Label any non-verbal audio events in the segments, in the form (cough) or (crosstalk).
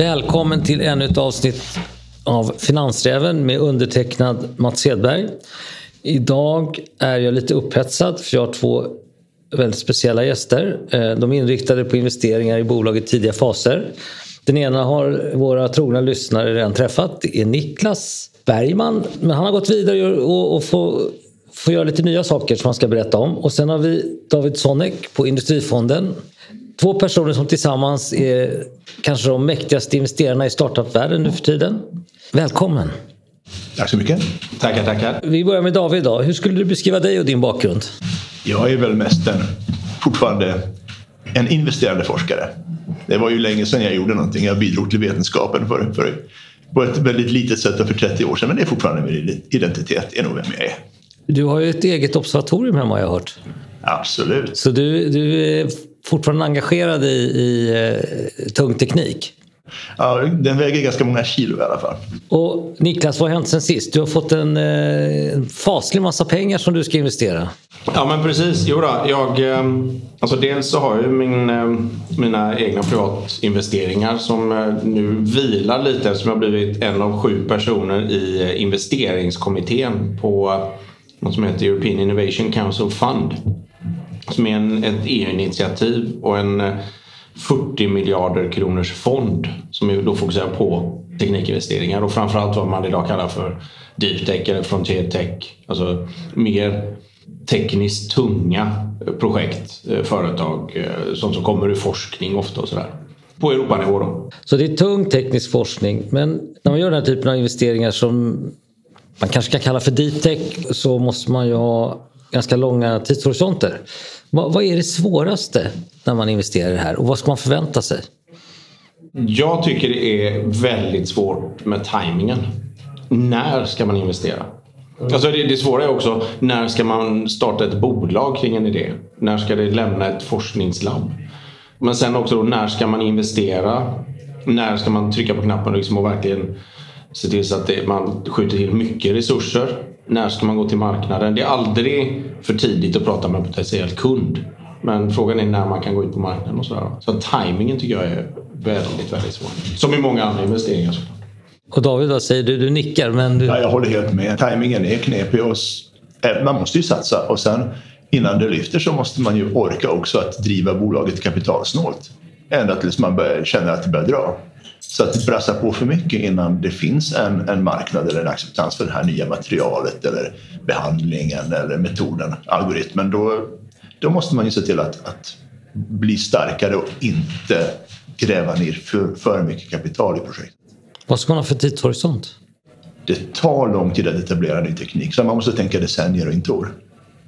Välkommen till ännu ett avsnitt av Finansräven med undertecknad Mats Hedberg. Idag är jag lite upphetsad för jag har två väldigt speciella gäster. Eh, de är inriktade på investeringar i bolag i tidiga faser. Den ena har våra trogna lyssnare redan träffat. Det är Niklas Bergman. Men han har gått vidare och, och får, får göra lite nya saker som han ska berätta om. Och sen har vi David Sonek på Industrifonden. Två personer som tillsammans är kanske de mäktigaste investerarna i startupvärlden nu för tiden. Välkommen! Tack så mycket. Tackar, tackar. Vi börjar med David. Då. Hur skulle du beskriva dig och din bakgrund? Jag är väl mest en, fortfarande en investerande forskare. Det var ju länge sedan jag gjorde någonting. Jag bidrog till vetenskapen för, för, på ett väldigt litet sätt för 30 år sedan. Men det är fortfarande min identitet, är nog vem jag är. Du har ju ett eget observatorium hemma har jag hört. Absolut. Så du, du fortfarande engagerad i, i uh, tung teknik? Ja, den väger ganska många kilo i alla fall. Och Niklas, vad har hänt sen sist? Du har fått en, eh, en faslig massa pengar som du ska investera. Ja men precis. Jo då, jag, alltså dels så har jag min, mina egna privatinvesteringar som nu vilar lite som jag har blivit en av sju personer i investeringskommittén på något som heter European Innovation Council Fund. Som är en, ett EU-initiativ och en eh, 40 miljarder kronors fond som då fokuserar på teknikinvesteringar och framförallt vad man idag kallar för deep tech eller frontier tech. Alltså mer tekniskt tunga eh, projekt, eh, företag, sånt som kommer ur forskning ofta och sådär. På Europanivå då. Så det är tung teknisk forskning men när man gör den här typen av investeringar som man kanske kan kalla för deep tech så måste man ju ha ganska långa tidshorisonter. Vad, vad är det svåraste när man investerar i det här och vad ska man förvänta sig? Jag tycker det är väldigt svårt med tajmingen. När ska man investera? Alltså det, det svåra är också när ska man starta ett bolag kring en idé? När ska det lämna ett forskningslabb? Men sen också då, när ska man investera? När ska man trycka på knappen liksom och verkligen se till så att det, man skjuter till mycket resurser? När ska man gå till marknaden? Det är aldrig för tidigt att prata med en potentiell kund. Men frågan är när man kan gå ut på marknaden och sådär. Så tajmingen tycker jag är väldigt, väldigt svår. Som i många andra investeringar såklart. Och David, vad säger du? Du nickar men... Du... Ja, jag håller helt med. Tajmingen är knepig och man måste ju satsa och sen innan det lyfter så måste man ju orka också att driva bolaget kapitalsnålt. Ända tills man börjar, känner att det börjar dra. Så att brassa på för mycket innan det finns en, en marknad eller en acceptans för det här nya materialet eller behandlingen eller metoden, algoritmen. Då, då måste man ju se till att, att bli starkare och inte gräva ner för, för mycket kapital i projektet. Vad ska man ha för tidshorisont? Det tar lång tid att etablera ny teknik så man måste tänka decennier och inte år.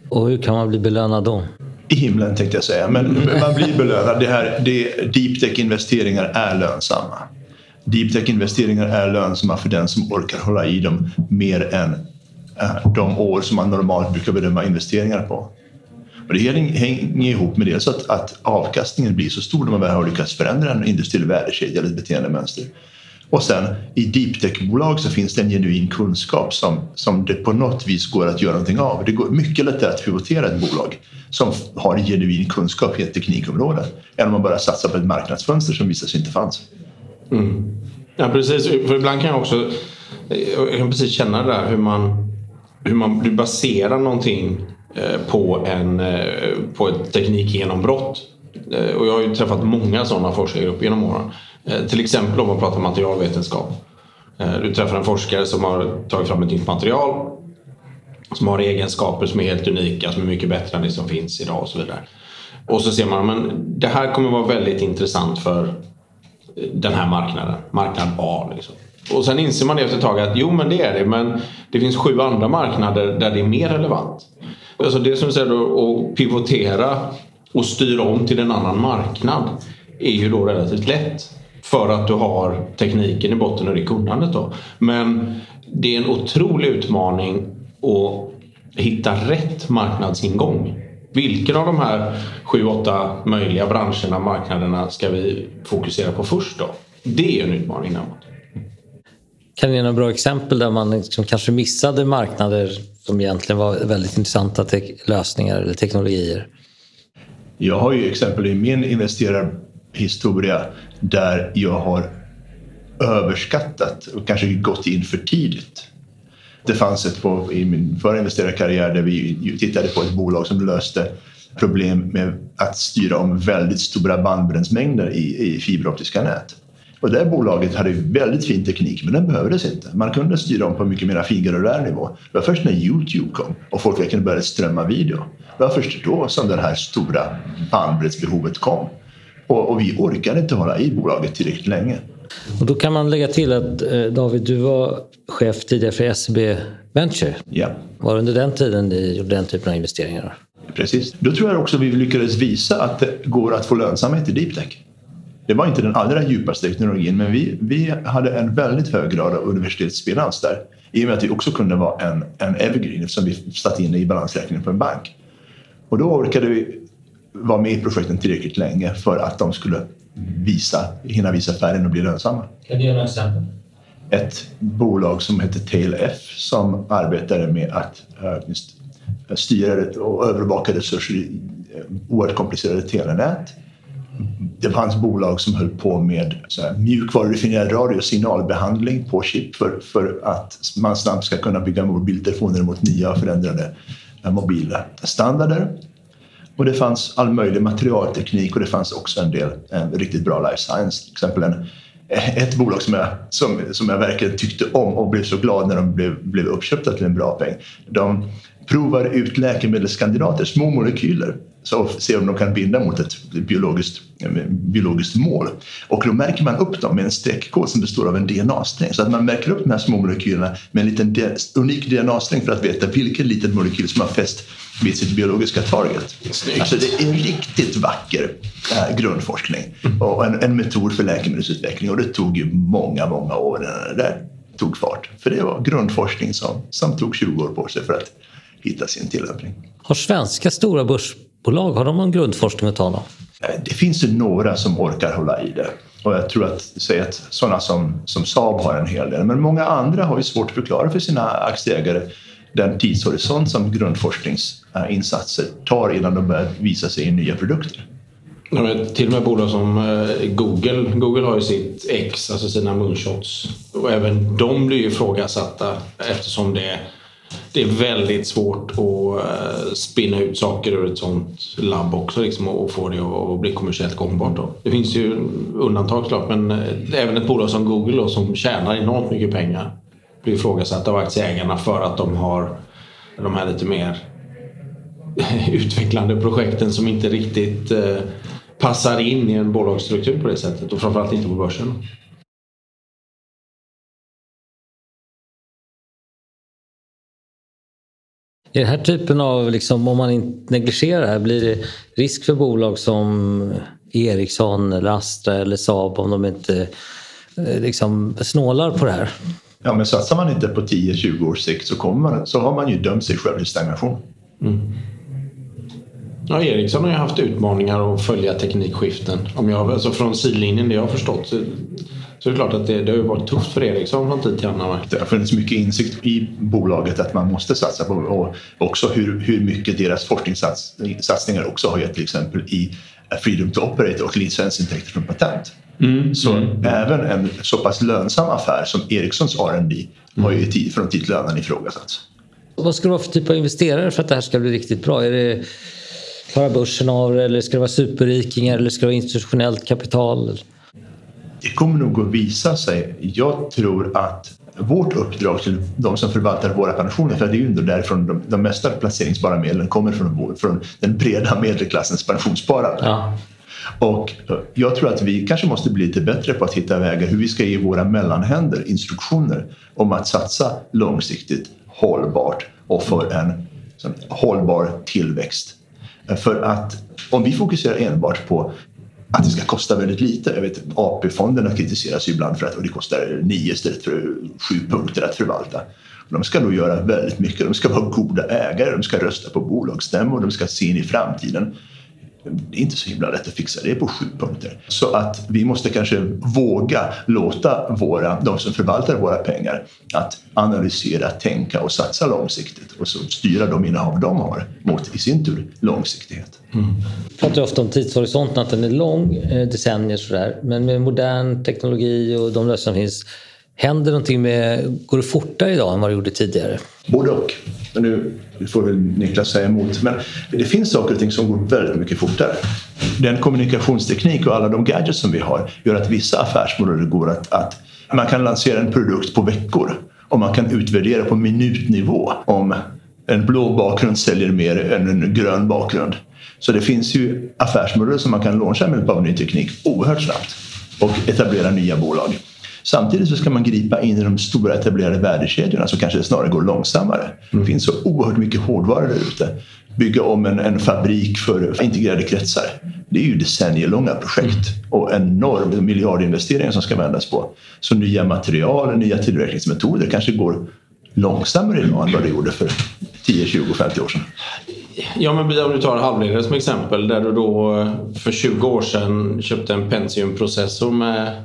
Och hur kan man bli belönad då? I himlen tänkte jag säga, men man blir belönad. Det här, det, deep tech-investeringar är lönsamma. Deep tech-investeringar är lönsamma för den som orkar hålla i dem mer än eh, de år som man normalt brukar bedöma investeringar på. Och det hänger ihop med dels att, att avkastningen blir så stor när man väl har lyckats förändra en industriell värdekedja eller ett beteendemönster. Och sen i deep tech-bolag så finns det en genuin kunskap som, som det på något vis går att göra någonting av. Det går mycket lättare att pivotera ett bolag som har en genuin kunskap i ett teknikområde än om man bara satsar på ett marknadsfönster som visar sig inte fanns. Mm. Ja precis, för ibland kan jag också jag kan precis känna det där hur man, hur man du baserar någonting eh, på, en, eh, på ett teknikgenombrott. Eh, och jag har ju träffat många sådana forskargrupper genom åren. Till exempel om man pratar materialvetenskap. Du träffar en forskare som har tagit fram ett nytt material som har egenskaper som är helt unika, som är mycket bättre än det som finns idag och så vidare. Och så ser man att det här kommer vara väldigt intressant för den här marknaden, marknad A. Liksom. Och sen inser man efter ett tag att jo men det är det men det finns sju andra marknader där det är mer relevant. Alltså det som säger då, att pivotera och styra om till en annan marknad är ju då relativt lätt. För att du har tekniken i botten och det kunnandet då. Men det är en otrolig utmaning att hitta rätt marknadsingång. Vilken av de här sju, åtta möjliga branscherna, marknaderna ska vi fokusera på först då? Det är en utmaning framåt. Kan du ge några bra exempel där man liksom kanske missade marknader som egentligen var väldigt intressanta lösningar eller teknologier? Jag har ju exempel i min investerarhistoria där jag har överskattat och kanske gått in för tidigt. Det fanns ett på, i min förra investerarkarriär där vi tittade på ett bolag som löste problem med att styra om väldigt stora bandbreddsmängder i, i fiberoptiska nät. Och det bolaget hade väldigt fin teknik men den behövdes inte. Man kunde styra om på mycket mer fingranulär nivå. Det var först när Youtube kom och folk verkligen började strömma video. Det var först då som det här stora bandbreddsbehovet kom. Och, och vi orkade inte hålla i bolaget tillräckligt länge. Och då kan man lägga till att eh, David, du var chef tidigare för SEB Venture. Ja. Var det under den tiden ni gjorde den typen av investeringar? Precis. Då tror jag också vi lyckades visa att det går att få lönsamhet i deep tech. Det var inte den allra djupaste teknologin men vi, vi hade en väldigt hög grad av universitetsfinans där. I och med att vi också kunde vara en, en evergreen eftersom vi satt in i balansräkningen på en bank. Och då orkade vi vara med i projekten tillräckligt länge för att de skulle visa, hinna visa färgen och bli lönsamma. Kan du ge några exempel? Ett bolag som heter TailF som arbetade med att uh, styra och övervaka resurser i uh, oerhört komplicerade telenät det fanns bolag som höll på med mjukvarudefinierad radiosignalbehandling på chip för, för att man snabbt ska kunna bygga mobiltelefoner mot nya och förändrade mobila standarder. Och det fanns all möjlig materialteknik och det fanns också en del eh, riktigt bra life science. Till exempel en, eh, ett bolag som jag, som, som jag verkligen tyckte om och blev så glad när de blev, blev uppköpta till en bra peng. De provar ut läkemedelskandidater, små molekyler så ser om de kan binda mot ett biologiskt, eh, biologiskt mål. Och då märker man upp dem med en streckkod som består av en DNA-sträng. Så att man märker upp de här små molekylerna med en liten unik DNA-sträng för att veta vilken liten molekyl som har fäst vid sitt biologiska target. Alltså det är en riktigt vacker äh, grundforskning och en, en metod för läkemedelsutveckling och det tog ju många, många år innan det där tog fart. För det var grundforskning som, som tog 20 år på sig för att hitta sin tillämpning. Har svenska stora börsbolag har de någon grundforskning att tala om? Eh, det finns ju några som orkar hålla i det. Och jag tror att, säg att sådana som, som Saab har en hel del. Men många andra har ju svårt att förklara för sina aktieägare den tidshorisont som grundforskningsinsatser tar innan de börjar visa sig i nya produkter. Ja, till och med bolag som eh, Google. Google har ju sitt X, alltså sina moonshots. Och även de blir ju ifrågasatta eftersom det det är väldigt svårt att eh, spinna ut saker ur ett sånt labb också liksom, och få det att bli kommersiellt gångbart. Då. Det finns ju undantag klart men eh, även ett bolag som Google då, som tjänar enormt mycket pengar blir ifrågasatt av aktieägarna för att de har de här lite mer (laughs) utvecklande projekten som inte riktigt eh, passar in i en bolagsstruktur på det sättet och framförallt inte på börsen. I den här typen av, liksom, om man inte negligerar det här, blir det risk för bolag som Ericsson, eller Astra eller Saab om de inte eh, liksom, snålar på det här? Ja, men satsar man inte på 10-20 års sikt så, kommer man, så har man ju dömt sig själv till stagnation. Mm. Ja, Ericsson har ju haft utmaningar att följa teknikskiften. Om jag, alltså från sidlinjen, det jag har förstått, så, så är det klart att det, det har varit tufft för Ericsson från tid till annan. Det har funnits mycket insikt i bolaget att man måste satsa på och också hur, hur mycket deras forskningssatsningar också har gett till exempel i Freedom to Operate och licensintäkter från patent. Mm. Så mm. även en så pass lönsam affär som Ericssons mm. har ju från tid till annan ifrågasatts. Vad ska det vara för typ av investerare för att det här ska bli riktigt bra? Är det Klarar börsen av eller ska det vara superrikingar eller ska det vara institutionellt kapital? Det kommer nog att visa sig. Jag tror att vårt uppdrag till de som förvaltar våra pensioner, för det är ju därifrån de, de mesta placeringsbara medlen kommer från, från den breda medelklassens pensionssparande. Ja. Och eh, jag tror att vi kanske måste bli lite bättre på att hitta vägar hur vi ska ge våra mellanhänder instruktioner om att satsa långsiktigt, hållbart och för en hållbar tillväxt eh, för att om vi fokuserar enbart på att det ska kosta väldigt lite. Jag vet AP-fonderna kritiseras ju ibland för att det kostar nio istället för sju punkter att förvalta. De ska då göra väldigt mycket. De ska vara goda ägare, de ska rösta på bolagsstämmor, de ska se in i framtiden. Det är inte så himla lätt att fixa, det är på sju punkter. Så att vi måste kanske våga låta våra, de som förvaltar våra pengar att analysera, tänka och satsa långsiktigt och så styra de innehav de har mot i sin tur långsiktighet. Mm. Vi pratar ofta om tidshorisonten, att den är lång, eh, decennier sådär. Men med modern teknologi och de lösningar som finns Händer någonting med, går det fortare idag än vad det gjorde tidigare? Både och. Men nu får väl Niklas säga emot. Men det finns saker och ting som går väldigt mycket fortare. Den kommunikationsteknik och alla de gadgets som vi har gör att vissa affärsmodeller går att, att man kan lansera en produkt på veckor och man kan utvärdera på minutnivå om en blå bakgrund säljer mer än en grön bakgrund. Så det finns ju affärsmodeller som man kan launcha med hjälp av ny teknik oerhört snabbt och etablera nya bolag. Samtidigt så ska man gripa in i de stora etablerade värdekedjorna som kanske snarare går långsammare. Mm. Det finns så oerhört mycket hårdvara där ute. Bygga om en, en fabrik för integrerade kretsar. Det är ju decennielånga projekt mm. och enorma miljardinvesteringar som ska vändas på. Så nya material, nya tillverkningsmetoder kanske går långsammare idag än vad det gjorde för 10, 20, 50 år sedan. Ja, men om du tar halvledare som exempel där du då för 20 år sedan köpte en Pentium-processor med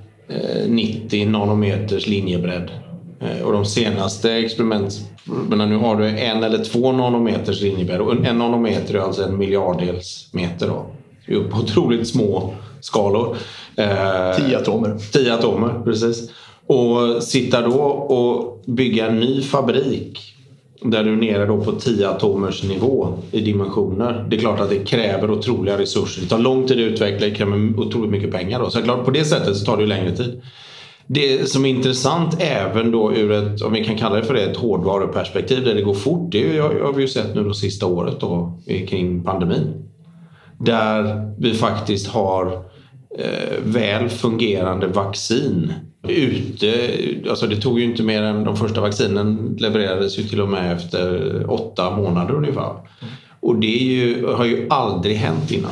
90 eh, nanometers linjebredd. Eh, och de senaste experimenten, nu har du en eller två nanometers linjebredd. Och en nanometer är alltså en miljarddels meter. Då. Det är på otroligt små skalor. 10 eh, atomer. 10 atomer, precis. Och sitta då och bygga en ny fabrik där du är nere då på 10 atomers nivå i dimensioner. Det är klart att det kräver otroliga resurser. Det tar lång tid att utveckla, det kräver otroligt mycket pengar. Då. Så klart, på det sättet så tar det längre tid. Det som är intressant även då ur ett, om vi kan kalla det för det, ett hårdvaruperspektiv där det går fort. Det har vi ju sett nu det sista året då kring pandemin. Där vi faktiskt har eh, väl fungerande vaccin ute. Alltså det tog ju inte mer än de första vaccinen levererades ju till och med efter åtta månader ungefär. Och det ju, har ju aldrig hänt innan.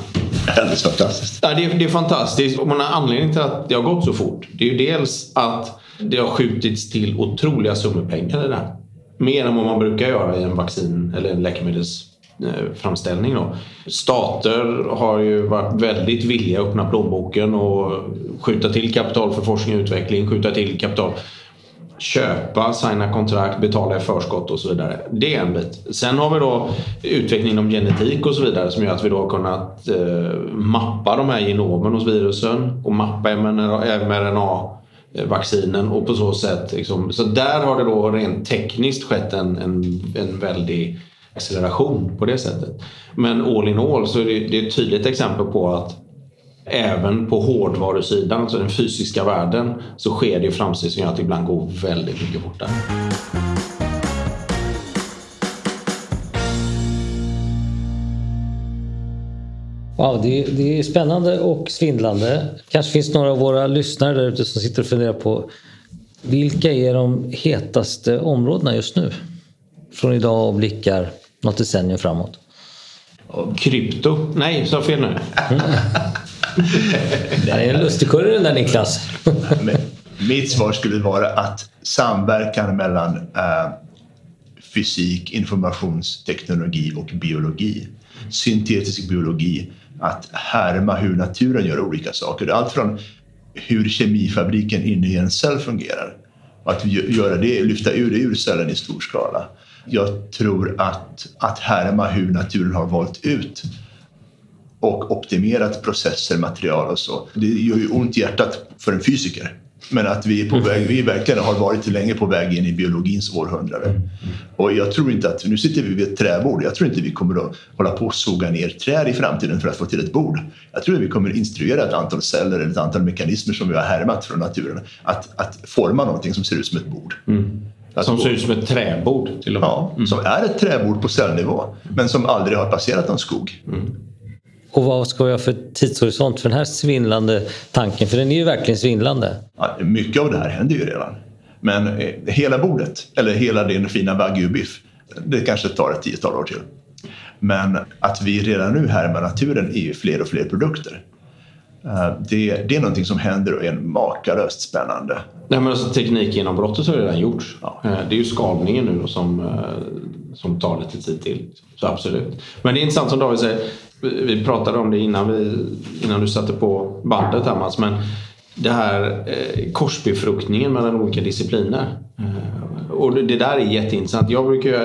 Alldeles fantastiskt. Ja, det, är, det är fantastiskt. Och man har anledning till att det har gått så fort. Det är ju dels att det har skjutits till otroliga summor pengar i det här. Mer än vad man brukar göra i en vaccin eller en läkemedels Eh, Eh, framställning. Då. Stater har ju varit väldigt villiga att öppna plånboken och skjuta till kapital för forskning och utveckling, skjuta till kapital köpa, signa kontrakt, betala i förskott och så vidare. Det är en bit. Sen har vi då utveckling inom genetik och så vidare som gör att vi då har kunnat eh, mappa de här genomen hos virusen och mappa mRNA-vaccinen och på så sätt liksom, så där har det då rent tekniskt skett en, en, en väldig acceleration på det sättet. Men all in all så är det, det är ett tydligt exempel på att även på hårdvarusidan, alltså den fysiska världen, så sker det framsteg som gör att det ibland går väldigt mycket fortare. Wow, det, är, det är spännande och svindlande. kanske finns några av våra lyssnare där ute som sitter och funderar på vilka är de hetaste områdena just nu? Från idag och blickar något decennium framåt. Krypto? Nej, sa fel nu. (laughs) det är en lustigkurre den där Niklas. Mitt svar skulle vara att samverkan mellan äh, fysik, informationsteknologi och biologi, syntetisk biologi, att härma hur naturen gör olika saker. Allt från hur kemifabriken inne i en cell fungerar och att göra det, lyfta ur det ur cellen i stor skala jag tror att, att härma hur naturen har valt ut och optimerat processer, material och så. Det gör ju ont i hjärtat för en fysiker. Men att vi är på väg, vi verkligen har varit länge på väg in i biologins århundrade. Mm. Och jag tror inte att, nu sitter vi vid ett träbord, jag tror inte vi kommer att hålla på och såga ner träd i framtiden för att få till ett bord. Jag tror att vi kommer att instruera ett antal celler eller ett antal mekanismer som vi har härmat från naturen att, att forma någonting som ser ut som ett bord. Mm. Som ser ut som ett träbord till och med. Ja, mm. som är ett träbord på cellnivå men som aldrig har passerat någon skog. Mm. Och vad ska vi ha för tidshorisont för den här svindlande tanken? För den är ju verkligen svindlande. Ja, mycket av det här händer ju redan. Men eh, hela bordet, eller hela din fina wagyu-biff, det kanske tar ett tiotal år till. Men att vi redan nu härmar naturen är ju fler och fler produkter. Eh, det, det är någonting som händer och är makalöst spännande. Nej, men alltså, teknikgenombrottet har redan gjorts. Ja. Eh, det är ju skalningen nu då som, eh, som tar lite tid till. Så absolut. Men det är intressant som David säger. Vi pratade om det innan, vi, innan du satte på bandet här Mats. Men det här korsbefruktningen mellan olika discipliner. Och det, det, där är jätteintressant. Jag brukar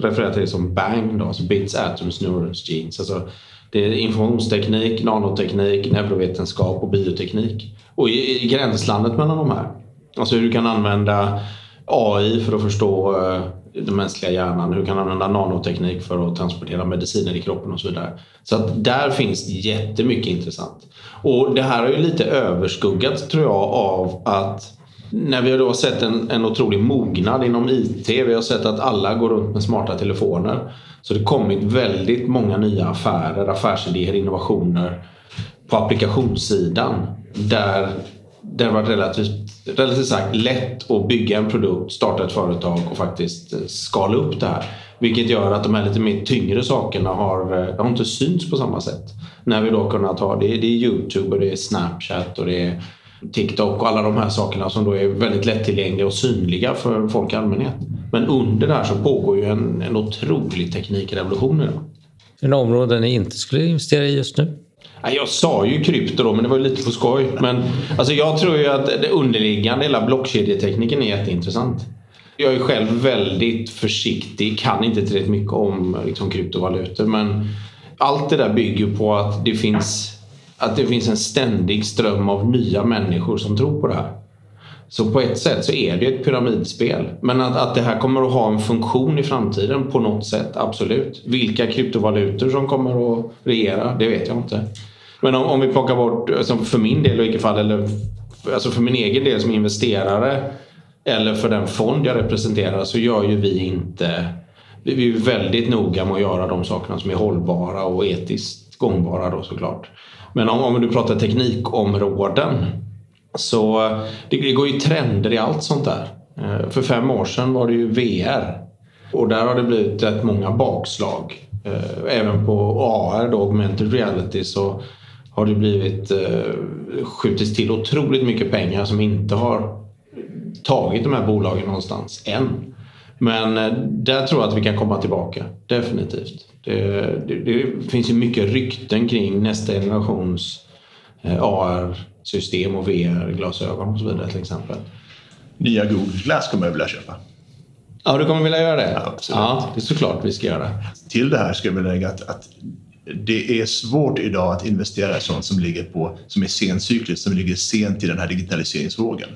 referera till det som BANG, då, alltså Bits, Atoms, Neurons, Genes. Alltså, det är informationsteknik, nanoteknik, neurovetenskap och bioteknik. Och i, i gränslandet mellan de här. Alltså hur du kan använda AI för att förstå eh, den mänskliga hjärnan. Hur du kan använda nanoteknik för att transportera mediciner i kroppen och så vidare. Så att där finns jättemycket intressant. Och det här har ju lite överskuggat tror jag av att när vi har sett en, en otrolig mognad inom IT, vi har sett att alla går runt med smarta telefoner. Så det har kommit väldigt många nya affärer, affärsidéer, innovationer på applikationssidan där det har varit relativt, relativt sagt lätt att bygga en produkt, starta ett företag och faktiskt eh, skala upp det här. Vilket gör att de här lite mer tyngre sakerna har, eh, har inte synts på samma sätt. När vi då kunnat ha, det, det är Youtube och det är Snapchat och det är TikTok och alla de här sakerna som då är väldigt lättillgängliga och synliga för folk i allmänhet. Men under det här så pågår ju en, en otrolig teknikrevolution idag. Är det områden ni inte skulle investera i just nu? Jag sa ju krypto då, men det var ju lite på skoj. Men alltså, jag tror ju att det underliggande, hela blockkedjetekniken är jätteintressant. Jag är själv väldigt försiktig, kan inte tillräckligt mycket om liksom, kryptovalutor. Men allt det där bygger på att det finns att det finns en ständig ström av nya människor som tror på det här. Så på ett sätt så är det ett pyramidspel. Men att, att det här kommer att ha en funktion i framtiden på något sätt, absolut. Vilka kryptovalutor som kommer att regera, det vet jag inte. Men om, om vi plockar bort, alltså för min del i vilket fall, eller alltså för min egen del som investerare eller för den fond jag representerar så gör ju vi inte... Vi är väldigt noga med att göra de sakerna som är hållbara och etiskt gångbara då såklart. Men om, om du pratar teknikområden så det, det går ju trender i allt sånt där. Eh, för fem år sedan var det ju VR och där har det blivit rätt många bakslag. Eh, även på AR, då, augmented reality, så har det blivit eh, skjutits till otroligt mycket pengar som inte har tagit de här bolagen någonstans än. Men där tror jag att vi kan komma tillbaka, definitivt. Det, det, det finns ju mycket rykten kring nästa generations AR. AR-system och VR-glasögon och så vidare till exempel. Nya Google Glass kommer jag vilja köpa. Ja, du kommer vilja göra det? Ja, absolut. Ja, det är såklart vi ska göra. Till det här ska jag vilja lägga att, att det är svårt idag att investera i sånt som ligger på, som är sencykliskt, som ligger sent i den här digitaliseringsvågen.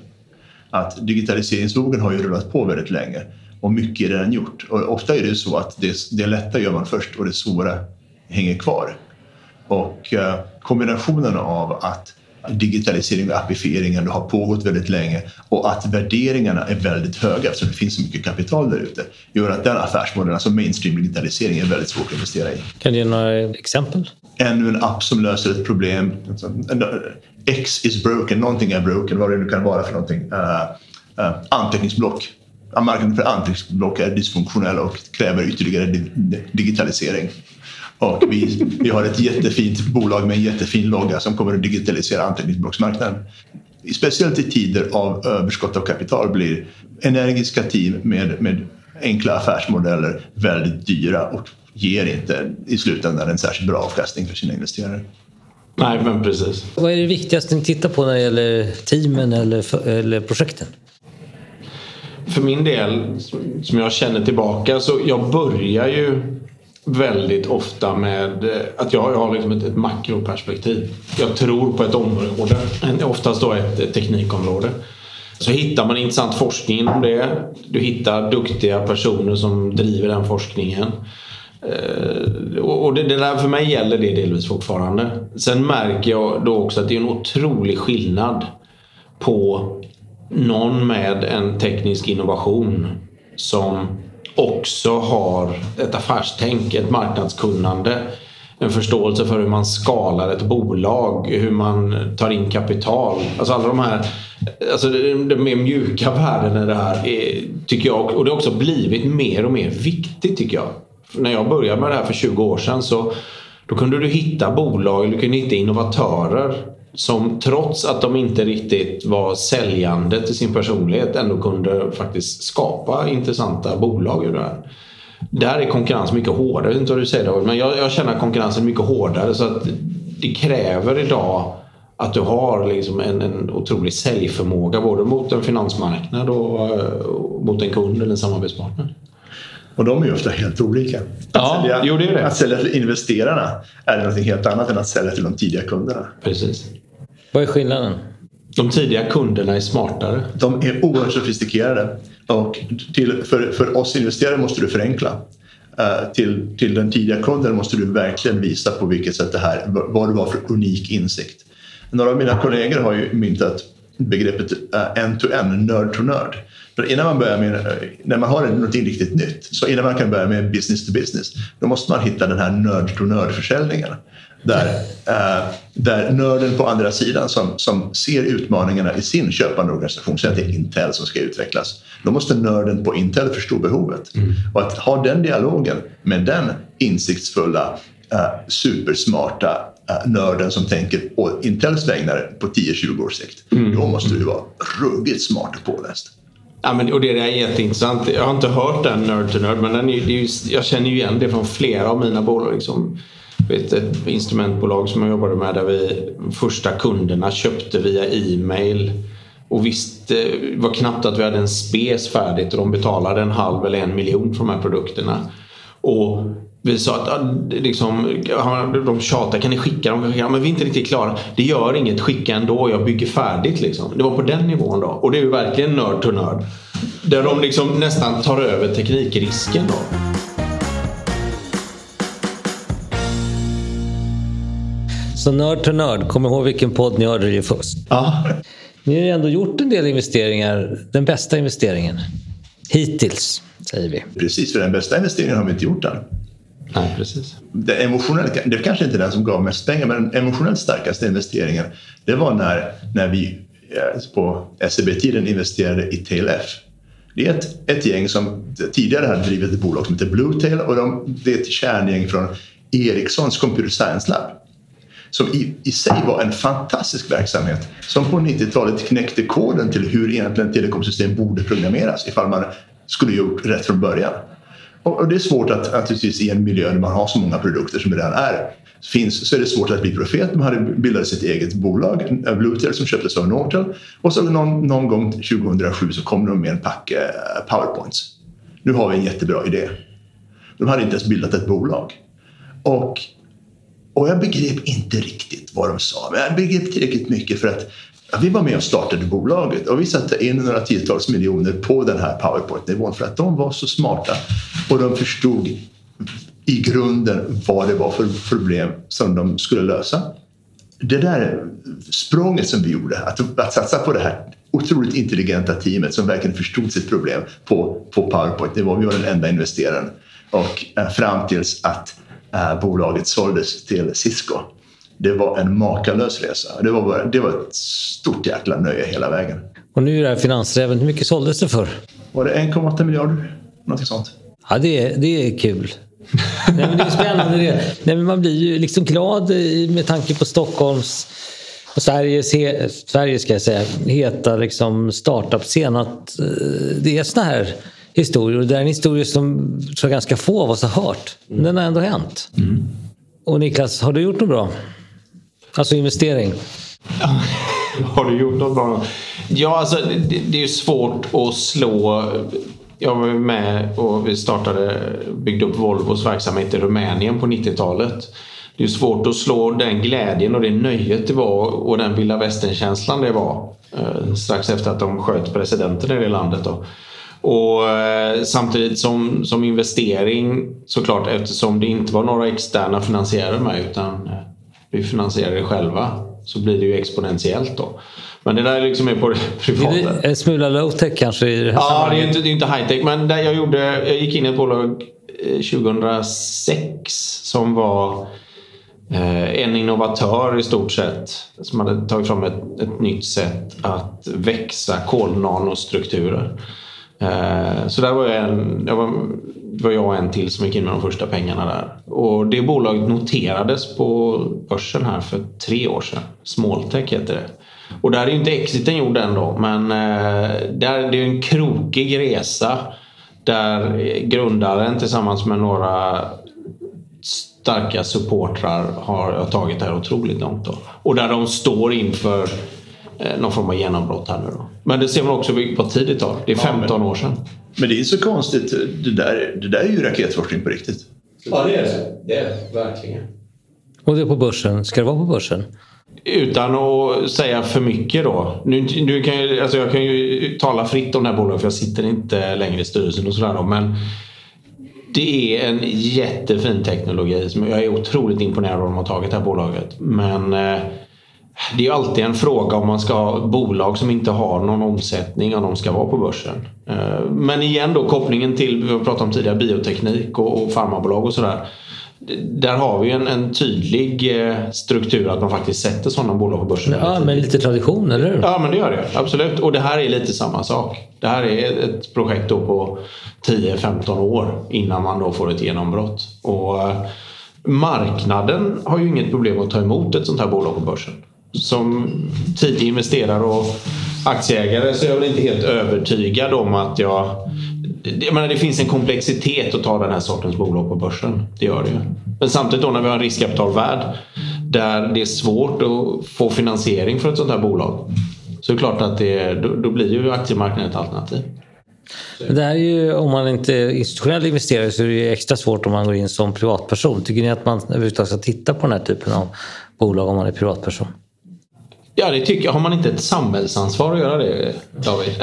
Att digitaliseringsvågen har ju rullat på väldigt länge och mycket är redan gjort. Och ofta är det så att det, det lätta gör man först och det svåra hänger kvar. Och eh, kombinationen av att digitalisering och appifiering har pågått väldigt länge och att värderingarna är väldigt höga eftersom det finns så mycket kapital där ute gör att den affärsmodellen, alltså mainstream digitalisering, är väldigt svårt att investera i. Kan du ge några exempel? Ännu en app som löser ett problem. X is broken, någonting är broken, vad det nu kan vara för någonting. Uh, uh, anteckningsblock. Marknaden för anteckningsblock är dysfunktionell och kräver ytterligare digitalisering. Och vi, vi har ett jättefint bolag med en jättefin logga som kommer att digitalisera anteckningsblocksmarknaden. Speciellt i tider av överskott av kapital blir energiska team med, med enkla affärsmodeller väldigt dyra och ger inte i slutändan en särskilt bra avkastning för sina investerare. Nej, men precis. Vad är det viktigaste ni tittar på när det gäller teamen eller, eller projekten? För min del, som jag känner tillbaka, så jag börjar ju väldigt ofta med eh, att jag, har liksom ett, ett makroperspektiv. Jag tror på ett område, oftast då ett, ett teknikområde. Så hittar man intressant forskning inom det. Du hittar duktiga personer som driver den forskningen. Eh, och det, det där för mig gäller det delvis fortfarande. Sen märker jag då också att det är en otrolig skillnad på någon med en teknisk innovation som också har ett affärstänk, ett marknadskunnande. En förståelse för hur man skalar ett bolag, hur man tar in kapital. Alltså alla de här alltså de mer mjuka värdena i det här är, tycker jag, och det har också blivit mer och mer viktigt tycker jag. För när jag började med det här för 20 år sedan så då kunde du hitta bolag, du kunde hitta innovatörer som trots att de inte riktigt var säljande till sin personlighet ändå kunde faktiskt skapa intressanta bolag ur det här. där är konkurrensen mycket hårdare. Jag vet inte vad du säger David, men jag, jag känner att konkurrensen är mycket hårdare. Så att det kräver idag att du har liksom en, en otrolig säljförmåga både mot en finansmarknad och, och mot en kund eller en samarbetspartner. Och de är ju ofta helt olika. Att, Ja, sälja, jo, det är det. att sälja till investerarna är något helt annat än att sälja till de tidiga kunderna. Precis. Vad är skillnaden? De tidiga kunderna är smartare. De är oerhört sofistikerade och till, för, för oss investerare måste du förenkla. Eh, till, till den tidiga kunden måste du verkligen visa på vilket sätt det här, vad det var för unik insikt. Några av mina kollegor har ju myntat begreppet eh, end-to-end, nörd to nörd. För innan man börjar med, när man har något riktigt nytt, så innan man kan börja med business to business, då måste man hitta den här nörd to nörd försäljningen. Där, eh, där nörden på andra sidan som, som ser utmaningarna i sin köpande organisation, säg att det är Intel som ska utvecklas. Då måste nörden på Intel förstå behovet. Och att ha den dialogen med den insiktsfulla, eh, supersmarta eh, nörden som tänker på Intels vägnar på 10-20 års sikt. Då måste du vara ruggigt smart och påläst. Ja, men, och det är jätteintressant. Jag har inte hört den nörd to nörd men den är, det är ju, jag känner ju igen det från flera av mina bolag. Liksom. Vet, ett instrumentbolag som jag jobbade med där vi första kunderna köpte via e-mail och visst det var knappt att vi hade en spes färdigt och de betalade en halv eller en miljon för de här produkterna. Och vi sa att liksom, de tjatade, kan ni skicka dem? Ja, men vi är inte riktigt klara. Det gör inget, skicka ändå, jag bygger färdigt. Liksom. Det var på den nivån då. Och det är ju verkligen nörd to nörd. Där de liksom nästan tar över teknikrisken då. Så nörd till nörd, kom ihåg vilken podd ni hörde det först. Ja. Ni har ju ändå gjort en del investeringar. Den bästa investeringen. Hittills, säger vi. Precis, för den bästa investeringen har vi inte gjort än. Nej, precis. Det, emotionellt, det är kanske inte den som gav mest pengar, men den emotionellt starkaste investeringen det var när, när vi eh, på SEB-tiden investerade i TLF. Det är ett, ett gäng som tidigare hade drivit ett bolag som heter Bluetail och de, det är ett kärngäng från Ericssons Computer Science Lab som i, i sig var en fantastisk verksamhet som på 90-talet knäckte koden till hur egentligen telekomsystem borde programmeras ifall man skulle gjort rätt från början. Och, och det är svårt att att i en miljö där man har så många produkter som det redan är finns så är det svårt att bli profet. De hade bildat sitt eget bolag, Bluetail, som köptes av Nortel. Och så någon, någon gång 2007 så kom de med en pack eh, powerpoints. Nu har vi en jättebra idé. De hade inte ens bildat ett bolag. Och och jag begrep inte riktigt vad de sa, men jag begrep tillräckligt mycket för att vi var med och startade bolaget och vi satte in några tiotals miljoner på den här powerpoint-nivån för att de var så smarta och de förstod i grunden vad det var för problem som de skulle lösa. Det där språnget som vi gjorde, att, att satsa på det här otroligt intelligenta teamet som verkligen förstod sitt problem på, på powerpoint var Vi var den enda investeraren. Och eh, fram tills att eh, bolaget såldes till Cisco. Det var en makalös resa. Det var, bara, det var ett stort jäkla nöje hela vägen. Och nu är det här finansräven. Hur mycket såldes det för? Var det 1,8 miljarder? Någonting sånt. Ja, det är, det är kul. (laughs) Nej, men det är spännande det. Nej, men man blir ju liksom glad med tanke på Stockholms och Sveriges, he, Sverige ska jag säga, heta liksom startup-scen. Att eh, det är såna här historier. Och det är en historia som tror jag ganska få av oss har hört. Men den har ändå hänt. Och Niklas, har du gjort något bra? Alltså investering. (laughs) Har du gjort något bra? Ja, alltså det, det är ju svårt att slå. Jag var ju med och vi startade, byggde upp Volvos verksamhet i Rumänien på 90-talet. Det är svårt att slå den glädjen och det nöjet det var och den vilda västern-känslan det var eh, strax efter att de sköt presidenten i det landet. Då. Och eh, samtidigt som, som investering såklart eftersom det inte var några externa finansiärer med utan eh, vi finansierade det själva så blir det ju exponentiellt då. Men det där liksom är på det privata. är en smula low-tech kanske i det här Ja, det är ju inte, det är inte high-tech. Men där jag, gjorde, jag gick in i ett bolag eh, 2006 som var eh, en innovatör i stort sett. Som hade tagit fram ett, ett nytt sätt att växa kolnanostrukturer. Eh, så där var jag en, jag var, det var jag och en till som gick in med de första pengarna där. Och det bolaget noterades på börsen här för tre år sedan. Smalltech heter det. Och där är ju inte exiten gjord än då, men eh, där, det är en krokig resa Där grundaren tillsammans med några starka supportrar har tagit det här otroligt långt. Då. Och där de står inför någon form av genombrott här nu då. Men det ser man också vad tid det tar. Det är 15 ja, men, år sedan. Men det är så konstigt. Det där, det där är ju raketforskning på riktigt. Ja, det är det. Det är det verkligen. Och det är på börsen. Ska det vara på börsen? Utan att säga för mycket då. Nu, nu kan jag, alltså jag kan ju tala fritt om det här bolaget för jag sitter inte längre i styrelsen och sådär. Men det är en jättefin teknologi. Som jag är otroligt imponerad av att de har tagit det här bolaget. Men eh, det är alltid en fråga om man ska ha bolag som inte har någon omsättning om de ska vara på börsen. Eh, men igen då kopplingen till, vi pratat om tidigare, bioteknik och, och farmabolag och sådär där har vi en, en tydlig eh, struktur att man faktiskt sätter sådana bolag på börsen. Ja, men lite tradition, eller hur? Ja, men det gör det. Absolut. Och det här är lite samma sak. Det här är ett projekt då på 10-15 år innan man då får ett genombrott. Och eh, marknaden har ju inget problem att ta emot ett sånt här bolag på börsen. Som tidig investerare och aktieägare så är jag väl inte helt övertygad om att jag jag menar, det finns en komplexitet att ta den här sortens bolag på börsen. Det gör det ju. Men samtidigt då när vi har en riskkapitalvärld där det är svårt att få finansiering för ett sånt här bolag. Så är det klart att det, då, då blir ju aktiemarknaden ett alternativ. Det här är ju, om man inte är institutionell investerare så är det extra svårt om man går in som privatperson. Tycker ni att man överhuvudtaget ska titta på den här typen av bolag om man är privatperson? Ja, det tycker jag. Har man inte ett samhällsansvar att göra det, David?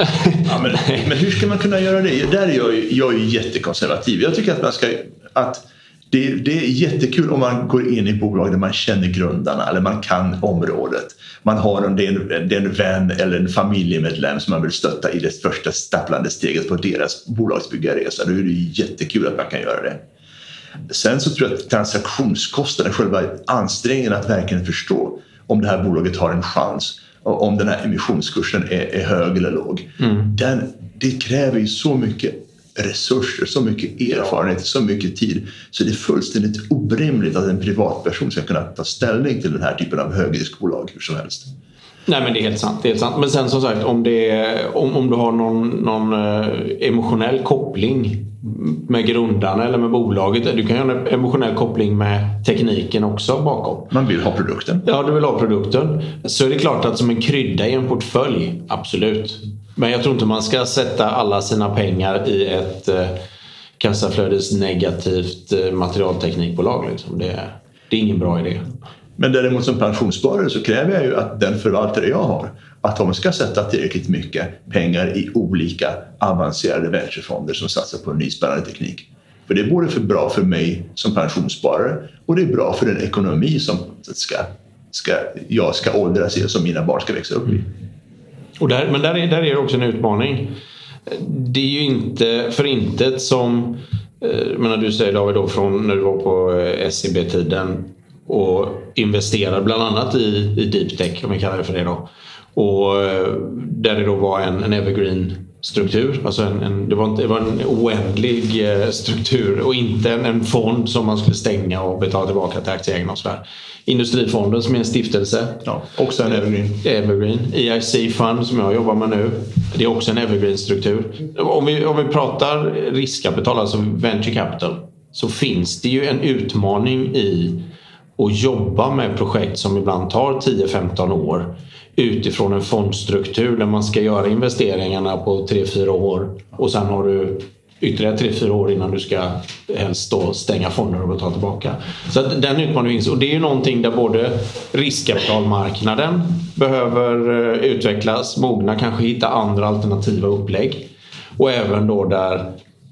ja, men, (laughs) men hur ska man kunna göra det? Där är jag, jag är jättekonservativ. Jag tycker att man ska... Att det, det är jättekul om man går in i bolag där man känner grundarna eller man kan området. Man har en, det är en vän eller en familjemedlem som man vill stötta i det första stapplande steget på deras bolagsbyggarresa. Då är det jättekul att man kan göra det. Sen så tror jag att transaktionskostnaden, själva ansträngningen att verkligen förstå om det här bolaget har en chans om den här emissionskursen är, är hög eller låg. Mm. Den, det kräver ju så mycket resurser, så mycket erfarenhet, så mycket tid. Så det är fullständigt orimligt att en privatperson ska kunna ta ställning till den här typen av högriskbolag hur som helst. Nej men det är helt sant. Det är helt sant. Men sen som sagt om, det, om, om du har någon, någon eh, emotionell koppling med grundarna eller med bolaget. Du kan göra en emotionell koppling med tekniken också bakom. Man vill ha produkten. Ja, du vill ha produkten. Så är det klart att som en krydda i en portfölj, absolut. Men jag tror inte man ska sätta alla sina pengar i ett eh, kassaflödesnegativt eh, materialteknikbolag. Liksom. Det, det är ingen bra idé. Men däremot som pensionssparare så kräver jag ju att den förvaltare jag har att de ska sätta tillräckligt mycket pengar i olika avancerade venturefonder som satsar på en ny spännande teknik. För det är både för bra för mig som pensionssparare och det är bra för den ekonomi som ska, ska, jag ska åldras i och som mina barn ska växa upp i. Och där, men där är, där är det också en utmaning. Det är ju inte för intet som eh, menar du säger David då från när du var på eh, SEB-tiden och investerade bland annat i, i deep tech om vi kallar det för det då. Och eh, där det då var en, en evergreen struktur. Alltså en, en, det, var inte, det var en oändlig eh, struktur och inte en, en, fond som man skulle stänga och betala tillbaka till aktieägarna och sådär. Industrifonden som är en stiftelse. Ja, också en evergreen. Evergreen. EIC Fund som jag jobbar med nu. Det är också en evergreen struktur. Om vi, om vi pratar riskkapital, alltså venture capital, så finns det ju en utmaning i att jobba med projekt som ibland tar 10-15 år utifrån en fondstruktur där man ska göra investeringarna på 3-4 år och sen har du ytterligare 3-4 år innan du ska helst då stänga fonder och betala tillbaka. Så den utmaningen finns och det är ju någonting där både riskkapitalmarknaden behöver eh, utvecklas, mogna, kanske hitta andra alternativa upplägg och även då där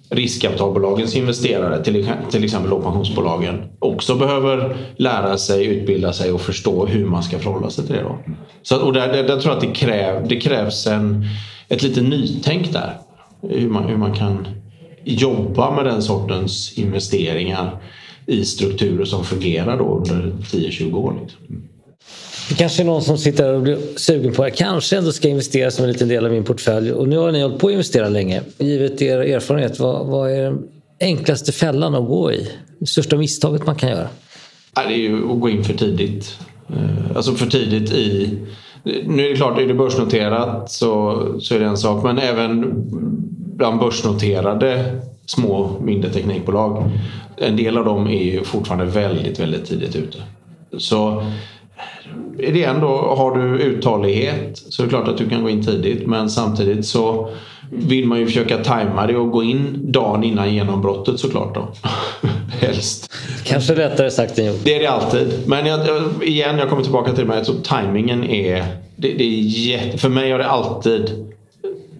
riskkapitalbolagens investerare, till, exempel pensionsbolagen, också behöver lära sig, utbilda sig och förstå hur man ska förhålla sig till det. Då. Så, och där, där, där tror jag att det, kräv, det krävs en, ett lite nytänk där. Hur man, hur man kan jobba med den sortens investeringar i strukturer som fungerar då under 10-20 år. Liksom. Det kanske är någon som sitter och blir sugen på att jag kanske ändå ska investera som en liten del av min portfölj. Och nu har ni hållit på att investera länge. Givet er erfarenhet, vad, vad är den enklaste fällan att gå i? Det största misstaget man kan göra? det är ju att gå in för tidigt. Eh, alltså för tidigt i... Nu är det klart, är det börsnoterat så, så är det en sak. Men även bland börsnoterade små mindre teknikbolag. En del av dem är ju fortfarande väldigt, väldigt tidigt ute. Så är det ändå, har du uthållighet så är det klart att du kan gå in tidigt men samtidigt så vill man ju försöka tajma det och gå in dagen innan genombrottet såklart då. (laughs) Helst. Kanske lättare sagt än gjort. Det är det alltid. Men jag, igen, jag kommer tillbaka till det tajmingen är... Det, det är jätte, för mig har det alltid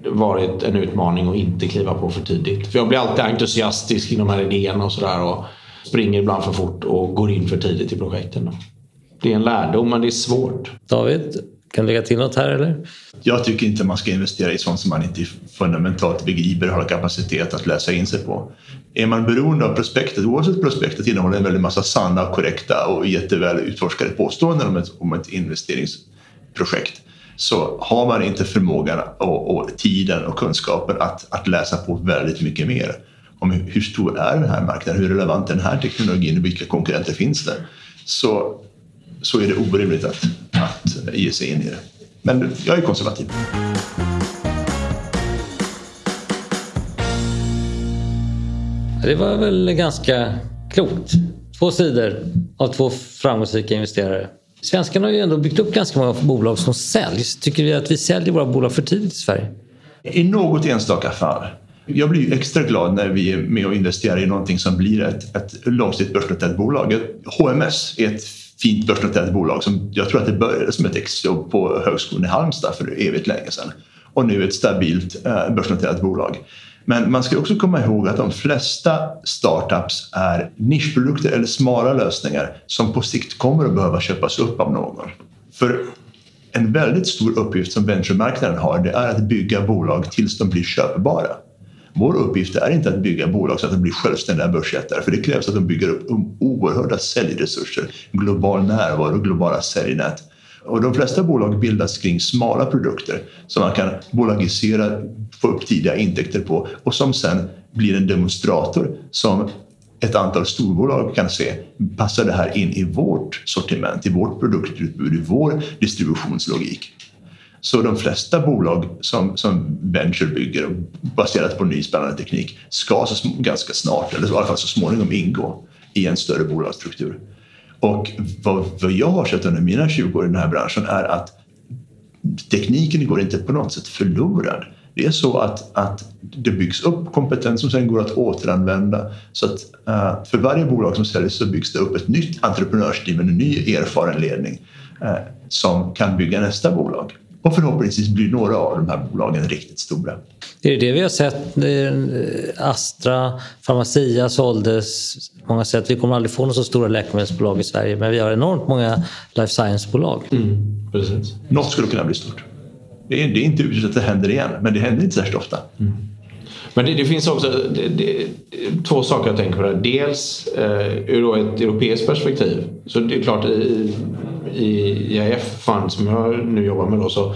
varit en utmaning att inte kliva på för tidigt. För jag blir alltid entusiastisk i de här idéerna och sådär. Och springer ibland för fort och går in för tidigt i projekten. Det är en lärdom, men det är svårt. David, kan du lägga till något här eller? Jag tycker inte man ska investera i sånt som man inte fundamentalt begriper och har kapacitet att läsa in sig på. Är man beroende av prospektet, oavsett prospektet innehåller en väldig massa sanna, korrekta och jätteväl utforskade påståenden om ett, om ett investeringsprojekt så har man inte förmågan och, och tiden och kunskapen att, att läsa på väldigt mycket mer om hur stor är den här marknaden, hur relevant är den här teknologin och vilka konkurrenter finns det? Så, så är det orimligt att, att ge sig in i det. Men jag är konservativ. Det var väl ganska klokt. Två sidor av två framgångsrika investerare. Svenskarna har ju ändå byggt upp ganska många bolag som säljs. Tycker vi att vi säljer våra bolag för tidigt i Sverige? I något enstaka fall. Jag blir ju extra glad när vi är med och investerar i någonting som blir ett, ett långsiktigt börsnoterat bolag. HMS är ett fint börsnoterat bolag som jag tror att det började som ett exjobb på Högskolan i Halmstad för evigt länge sedan. Och nu ett stabilt eh, börsnoterat bolag. Men man ska också komma ihåg att de flesta startups är nischprodukter eller smala lösningar som på sikt kommer att behöva köpas upp av någon. För en väldigt stor uppgift som venturemarknaden har det är att bygga bolag tills de blir köpbara. Vår uppgift är inte att bygga bolag så att de blir självständiga börsjättar för det krävs att de bygger upp um, oerhörda säljresurser, global närvaro globala säljnät. Och de flesta bolag bildas kring smala produkter som man kan bolagisera, få upp tidiga intäkter på och som sen blir en demonstrator som ett antal storbolag kan se, passar det här in i vårt sortiment, i vårt produktutbud, i vår distributionslogik? Så de flesta bolag som, som Venture bygger baserat på ny spännande teknik ska så, ganska snart, eller i alla fall så småningom ingå i en större bolagsstruktur. Och vad, vad jag har sett under mina 20 år i den här branschen är att tekniken går inte på något sätt förlorad. Det är så att, att det byggs upp kompetens som sen går att återanvända. Så att uh, för varje bolag som säljs så byggs det upp ett nytt entreprenörsteam, en ny erfaren ledning uh, som kan bygga nästa bolag. Och förhoppningsvis blir några av de här bolagen riktigt stora. Det är det vi har sett. Astra, Pharmacia såldes många sätt. Vi kommer aldrig få några så stora läkemedelsbolag i Sverige men vi har enormt många life science-bolag. Mm, precis. Något skulle kunna bli stort. Det är, det är inte uteslutet att det händer igen men det händer inte särskilt ofta. Mm. Men det, det, finns också det, det, två saker jag tänker på. Där. Dels eh, ur ett europeiskt perspektiv. Så det är klart i, i IAF Fund som jag nu jobbar med då, så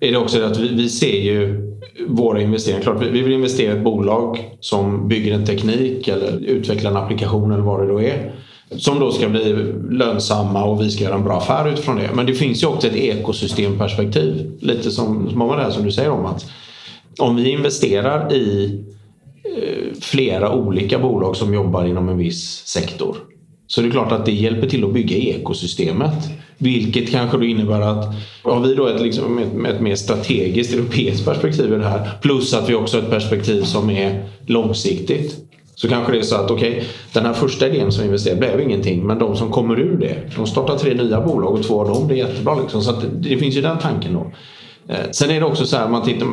är det också att vi, vi ser ju våra investeringar. Klart, vi vill investera i ett bolag som bygger en teknik eller utvecklar en applikation eller vad det då är. Som då ska bli lönsamma och vi ska göra en bra affär utifrån det. Men det finns ju också ett ekosystemperspektiv. Lite som, som det här som du säger om att om vi investerar i eh, flera olika bolag som jobbar inom en viss sektor så det är klart att det hjälper till att bygga ekosystemet. Vilket kanske då innebär att har vi då ett, liksom, ett, ett mer strategiskt europeiskt perspektiv i det här plus att vi också har ett perspektiv som är långsiktigt. Så kanske det är så att okej, okay, den här första idén som vi investerade blev ingenting men de som kommer ur det, de startar tre nya bolag och två av dem blir jättebra. Liksom. Så det, det finns ju den tanken då. Eh, sen är det också så här, man tittar,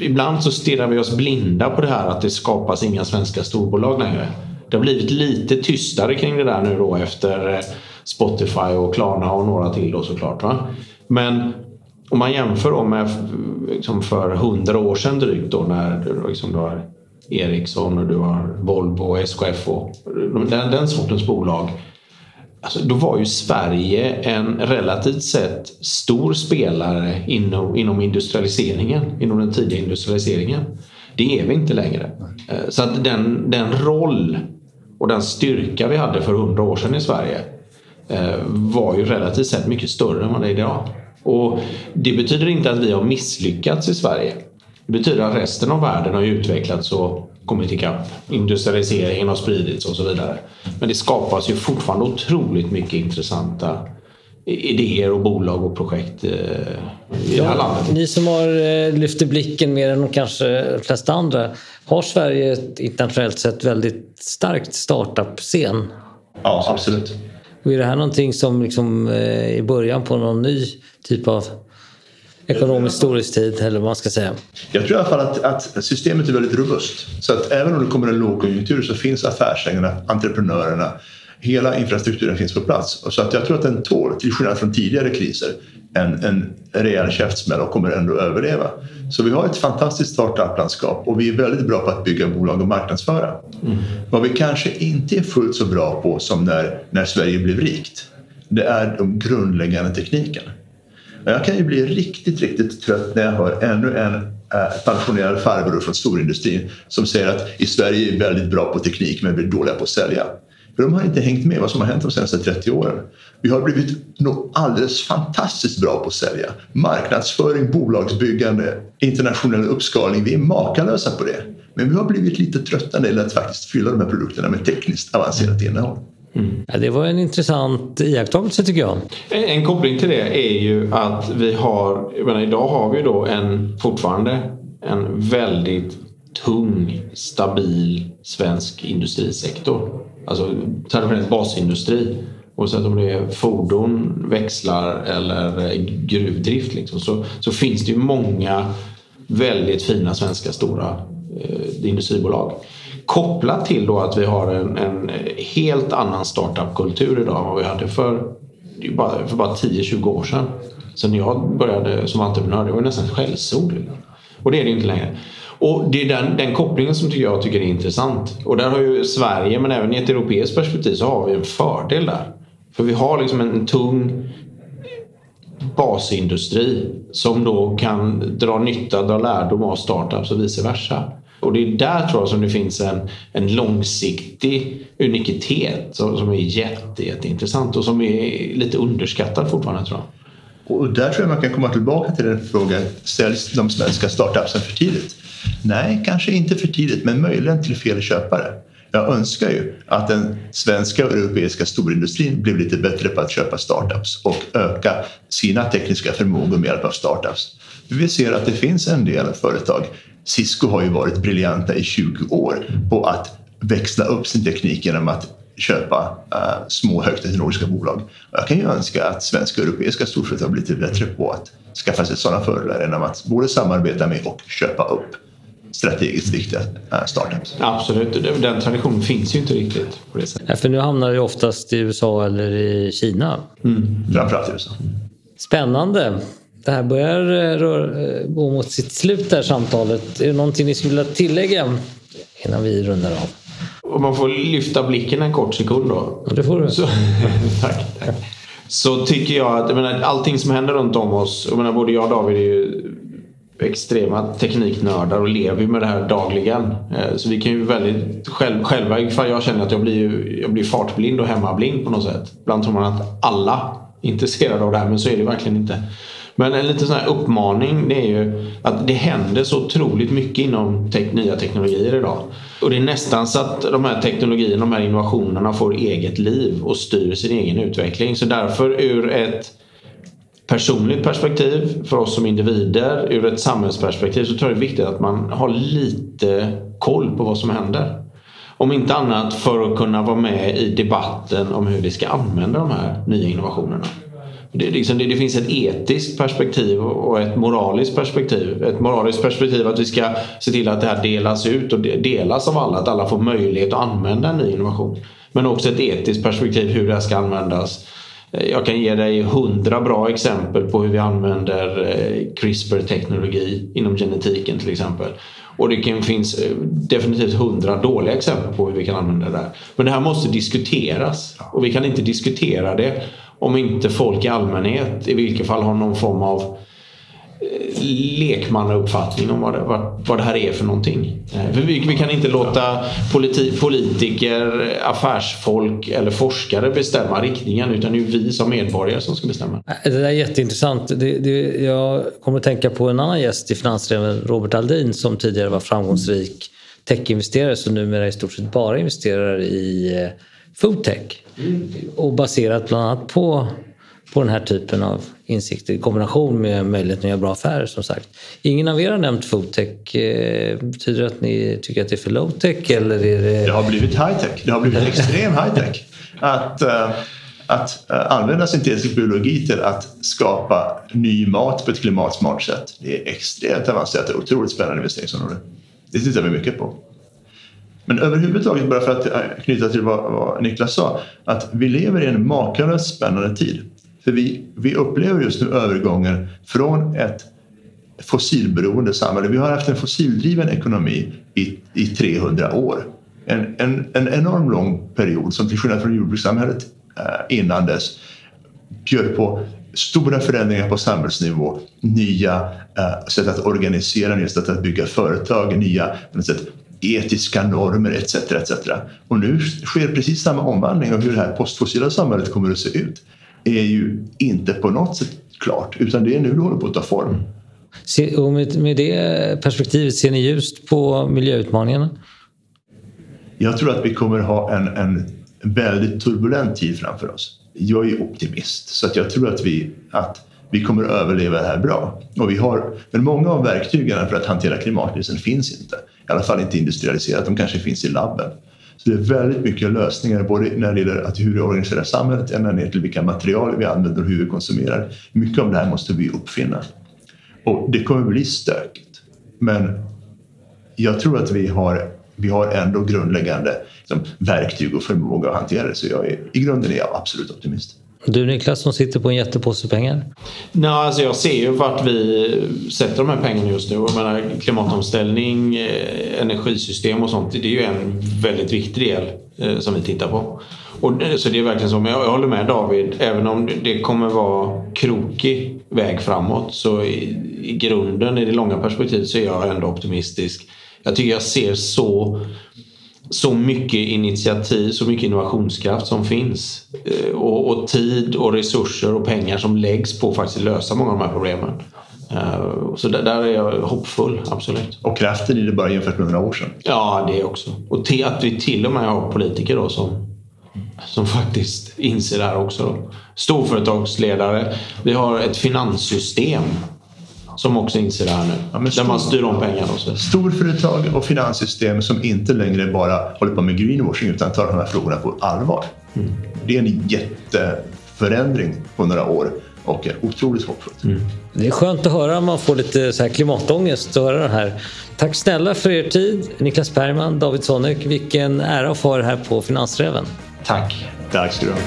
ibland så stirrar vi oss blinda på det här att det skapas inga svenska storbolag längre. Det har blivit lite tystare kring det där nu då efter eh, Spotify och Klarna och några till då såklart. Va? Men om man jämför då med liksom för hundra år sedan drygt då när liksom du har Ericsson och du har Volvo och SKF och den, den sortens bolag. Alltså, då var ju Sverige en relativt sett stor spelare inom, inom industrialiseringen, inom den tidiga industrialiseringen. Det är vi inte längre. Eh, så att den, den roll och den styrka vi hade för hundra år sedan i Sverige var ju relativt sett mycket större än vad det är idag. Och det betyder inte att vi har misslyckats i Sverige. Det betyder att resten av världen har utvecklats och kommit ikapp. Industrialiseringen har spridits och så vidare. Men det skapas ju fortfarande otroligt mycket intressanta idéer och bolag och projekt eh, i det här landet. Ni som har eh, lyft blicken mer än kanske de flesta andra. Har Sverige ett internationellt sett väldigt starkt startup-scen? Ja, absolut. Och är det här någonting som liksom eh, är början på någon ny typ av ekonomisk storhetstid eller vad man ska säga? Jag tror i alla fall att, att, systemet är väldigt robust. Så att även om det kommer en lågkonjunktur så finns affärsägarna, entreprenörerna, hela infrastrukturen finns på plats. Så att jag tror att den tål, till skillnad från tidigare kriser, en, en rejäl käftsmäll och kommer ändå överleva. Så vi har ett fantastiskt startup-landskap och vi är väldigt bra på att bygga bolag och marknadsföra. Mm. Vad vi kanske inte är fullt så bra på som när, när Sverige blev rikt, det är de grundläggande teknikerna. Jag kan ju bli riktigt, riktigt trött när jag hör ännu en eh, pensionerad farbror från storindustrin som säger att i Sverige är vi väldigt bra på teknik men vi är dåliga på att sälja. För de har inte hängt med vad som har hänt de senaste 30 åren. Vi har blivit nog alldeles fantastiskt bra på att sälja. Marknadsföring, bolagsbyggande, internationell uppskalning. Vi är makalösa på det. Men vi har blivit lite trötta när det gäller att faktiskt fylla de här produkterna med tekniskt avancerat innehåll. Mm. Ja, det var en intressant iakttagelse tycker jag. En koppling till det är ju att vi har, jag menar, idag har vi då en, fortfarande en väldigt tung, stabil svensk industrisektor. Alltså traditionell basindustri. Oavsett om det är fordon, växlar eller eh, gruvdrift liksom, så, så finns det ju många väldigt fina svenska stora eh, industribolag. Kopplat till då att vi har en, en helt annan startupkultur idag än vad vi hade för, för bara 10-20 år sedan. Sen jag började som entreprenör, det var nästan ett skällsord. Och det är det inte längre. Och det är den, den kopplingen som jag tycker är intressant. Och där har ju Sverige, men även i ett europeiskt perspektiv, så har vi en fördel där. För vi har liksom en tung basindustri som då kan dra nytta, dra lärdom av startups och vice versa. Och det är där tror jag som det finns en, en långsiktig unikitet som, som är jätte, jätteintressant och som är lite underskattad fortfarande tror jag. Och där tror jag man kan komma tillbaka till den frågan, säljs de svenska startupsen för tidigt? Nej, kanske inte för tidigt, men möjligen till fel köpare. Jag önskar ju att den svenska och europeiska storindustrin blev lite bättre på att köpa startups och öka sina tekniska förmågor med hjälp av startups. Vi ser att det finns en del företag. Cisco har ju varit briljanta i 20 år på att växla upp sin teknik genom att köpa uh, små högteknologiska bolag. Jag kan ju önska att svenska och europeiska storföretag blir lite bättre på att skaffa sig sådana fördelar genom att både samarbeta med och köpa upp strategiskt viktiga uh, startups. Absolut, den traditionen finns ju inte riktigt på det sättet. Ja, för nu hamnar det oftast i USA eller i Kina. Mm. Framförallt i USA. Spännande. Det här börjar uh, gå mot sitt slut det här samtalet. Är det någonting ni skulle vilja tillägga innan vi rundar av? Om man får lyfta blicken en kort sekund då. Ja, det får du. Så, (laughs) tack, tack. Så tycker jag att jag menar, allting som händer runt om oss. Jag menar, både jag och David är ju extrema tekniknördar och lever med det här dagligen. Eh, så vi kan ju väldigt själv, själva, ifall jag känner att jag blir, jag blir fartblind och hemmablind på något sätt. Ibland tror man att alla är intresserade av det här men så är det verkligen inte. Men en liten sån här uppmaning det är ju att det händer så otroligt mycket inom te nya teknologier idag. Och det är nästan så att de här teknologierna, de här innovationerna får eget liv och styr sin egen utveckling. Så därför ur ett personligt perspektiv för oss som individer, ur ett samhällsperspektiv så tror jag det är viktigt att man har lite koll på vad som händer. Om inte annat för att kunna vara med i debatten om hur vi ska använda de här nya innovationerna. Det, liksom, det, det, finns ett etiskt perspektiv och ett moraliskt perspektiv. Ett moraliskt perspektiv att vi ska se till att det här delas ut och delas av alla. Att alla får möjlighet att använda en ny innovation. Men också ett etiskt perspektiv hur det här ska användas. Jag kan ge dig hundra bra exempel på hur vi använder eh, CRISPR-teknologi inom genetiken till exempel. Och det finns eh, definitivt hundra dåliga exempel på hur vi kan använda det där. Men det här måste diskuteras och vi kan inte diskutera det om inte folk i allmänhet i vilket fall har någon form av lekmannauppfattning om vad det, vad, vad det här är för någonting. För vi, vi kan inte låta politi, politiker, affärsfolk eller forskare bestämma riktningen utan det är vi som medborgare som ska bestämma. Det där är jätteintressant. Det, det, jag kommer att tänka på en annan gäst i Finansräven, Robert Aldin som tidigare var framgångsrik techinvesterare som numera i stort sett bara investerar i eh, foodtech. Mm. Och baserat bland annat på på den här typen av insikter i kombination med möjligheten att göra bra affärer som sagt. Ingen av er har nämnt foodtech. Eh, betyder det att ni tycker att det är för low-tech eller är det... Det har blivit high-tech. Det har blivit extrem high-tech. Att, eh, att eh, använda syntetisk biologi till att skapa ny mat på ett klimatsmart sätt. Det är extremt avancerat och otroligt spännande investeringsområde. Det tittar vi mycket på. Men överhuvudtaget, bara för att eh, knyta till vad, vad Niklas sa, att vi lever i en makalöst spännande tid. För vi, vi upplever just nu övergången från ett fossilberoende samhälle. Vi har haft en fossildriven ekonomi i, i 300 år. En, en, en enorm lång period som till skillnad från jordbrukssamhället eh, innan dess bjöd på stora förändringar på samhällsnivå, nya eh, sätt att organisera, nya sätt att bygga företag, nya sätt, etiska normer etc. etc. Och nu sker precis samma omvandling av hur det här postfossila samhället kommer att se ut är ju inte på något sätt klart utan det är nu det håller på att ta form. Och med det perspektivet, ser ni ljust på miljöutmaningarna? Jag tror att vi kommer ha en, en väldigt turbulent tid framför oss. Jag är optimist så att jag tror att vi, att vi kommer att överleva det här bra. Och vi har, men många av verktygen för att hantera klimatkrisen finns inte. I alla fall inte industrialiserat, de kanske finns i labben. Så det är väldigt mycket lösningar både när det gäller att hur vi organiserar samhället ända ner till vilka material vi använder och hur vi konsumerar. Mycket av det här måste vi uppfinna. Och det kommer bli stökigt. Men jag tror att vi har, vi har ändå grundläggande liksom, verktyg och förmåga att hantera det. Så jag är, i grunden är jag absolut optimist. Du Niklas som sitter på en jättepåse pengar? Nej, alltså jag ser ju vart vi sätter de här pengarna just nu. Jag menar, klimatomställning, eh, energisystem och sånt. Det är ju en väldigt viktig del eh, som vi tittar på. Och, eh, så det är verkligen så. Men jag, håller med David. Även om det kommer vara krokig väg framåt så i, i grunden, i det långa perspektivet, så är jag ändå optimistisk. Jag tycker jag ser så så mycket initiativ, så mycket innovationskraft som finns. Eh, och, och, tid och resurser och pengar som läggs på att faktiskt lösa många av de här problemen. Eh, så där, där är jag hoppfull, absolut. Och kraften i det bara jämfört med några år sedan? Ja, det också. Och till, att vi till och med har politiker då som, som faktiskt inser det här också. Då. Storföretagsledare. Vi har ett finanssystem som också inser det här nu. Ja, där stor, man styr om pengarna och så. Storföretag och finanssystem som inte längre bara håller på med greenwashing utan tar de här frågorna på allvar. Mm. Det är en jätteförändring på några år och är otroligt hoppfullt. Mm. Det är skönt att höra man får lite så här klimatångest att höra det här. Tack snälla för er tid. Niklas Bergman, David Sonnek. Vilken ära att få ha er här på Finansräven. Tack. Tack ska du ha.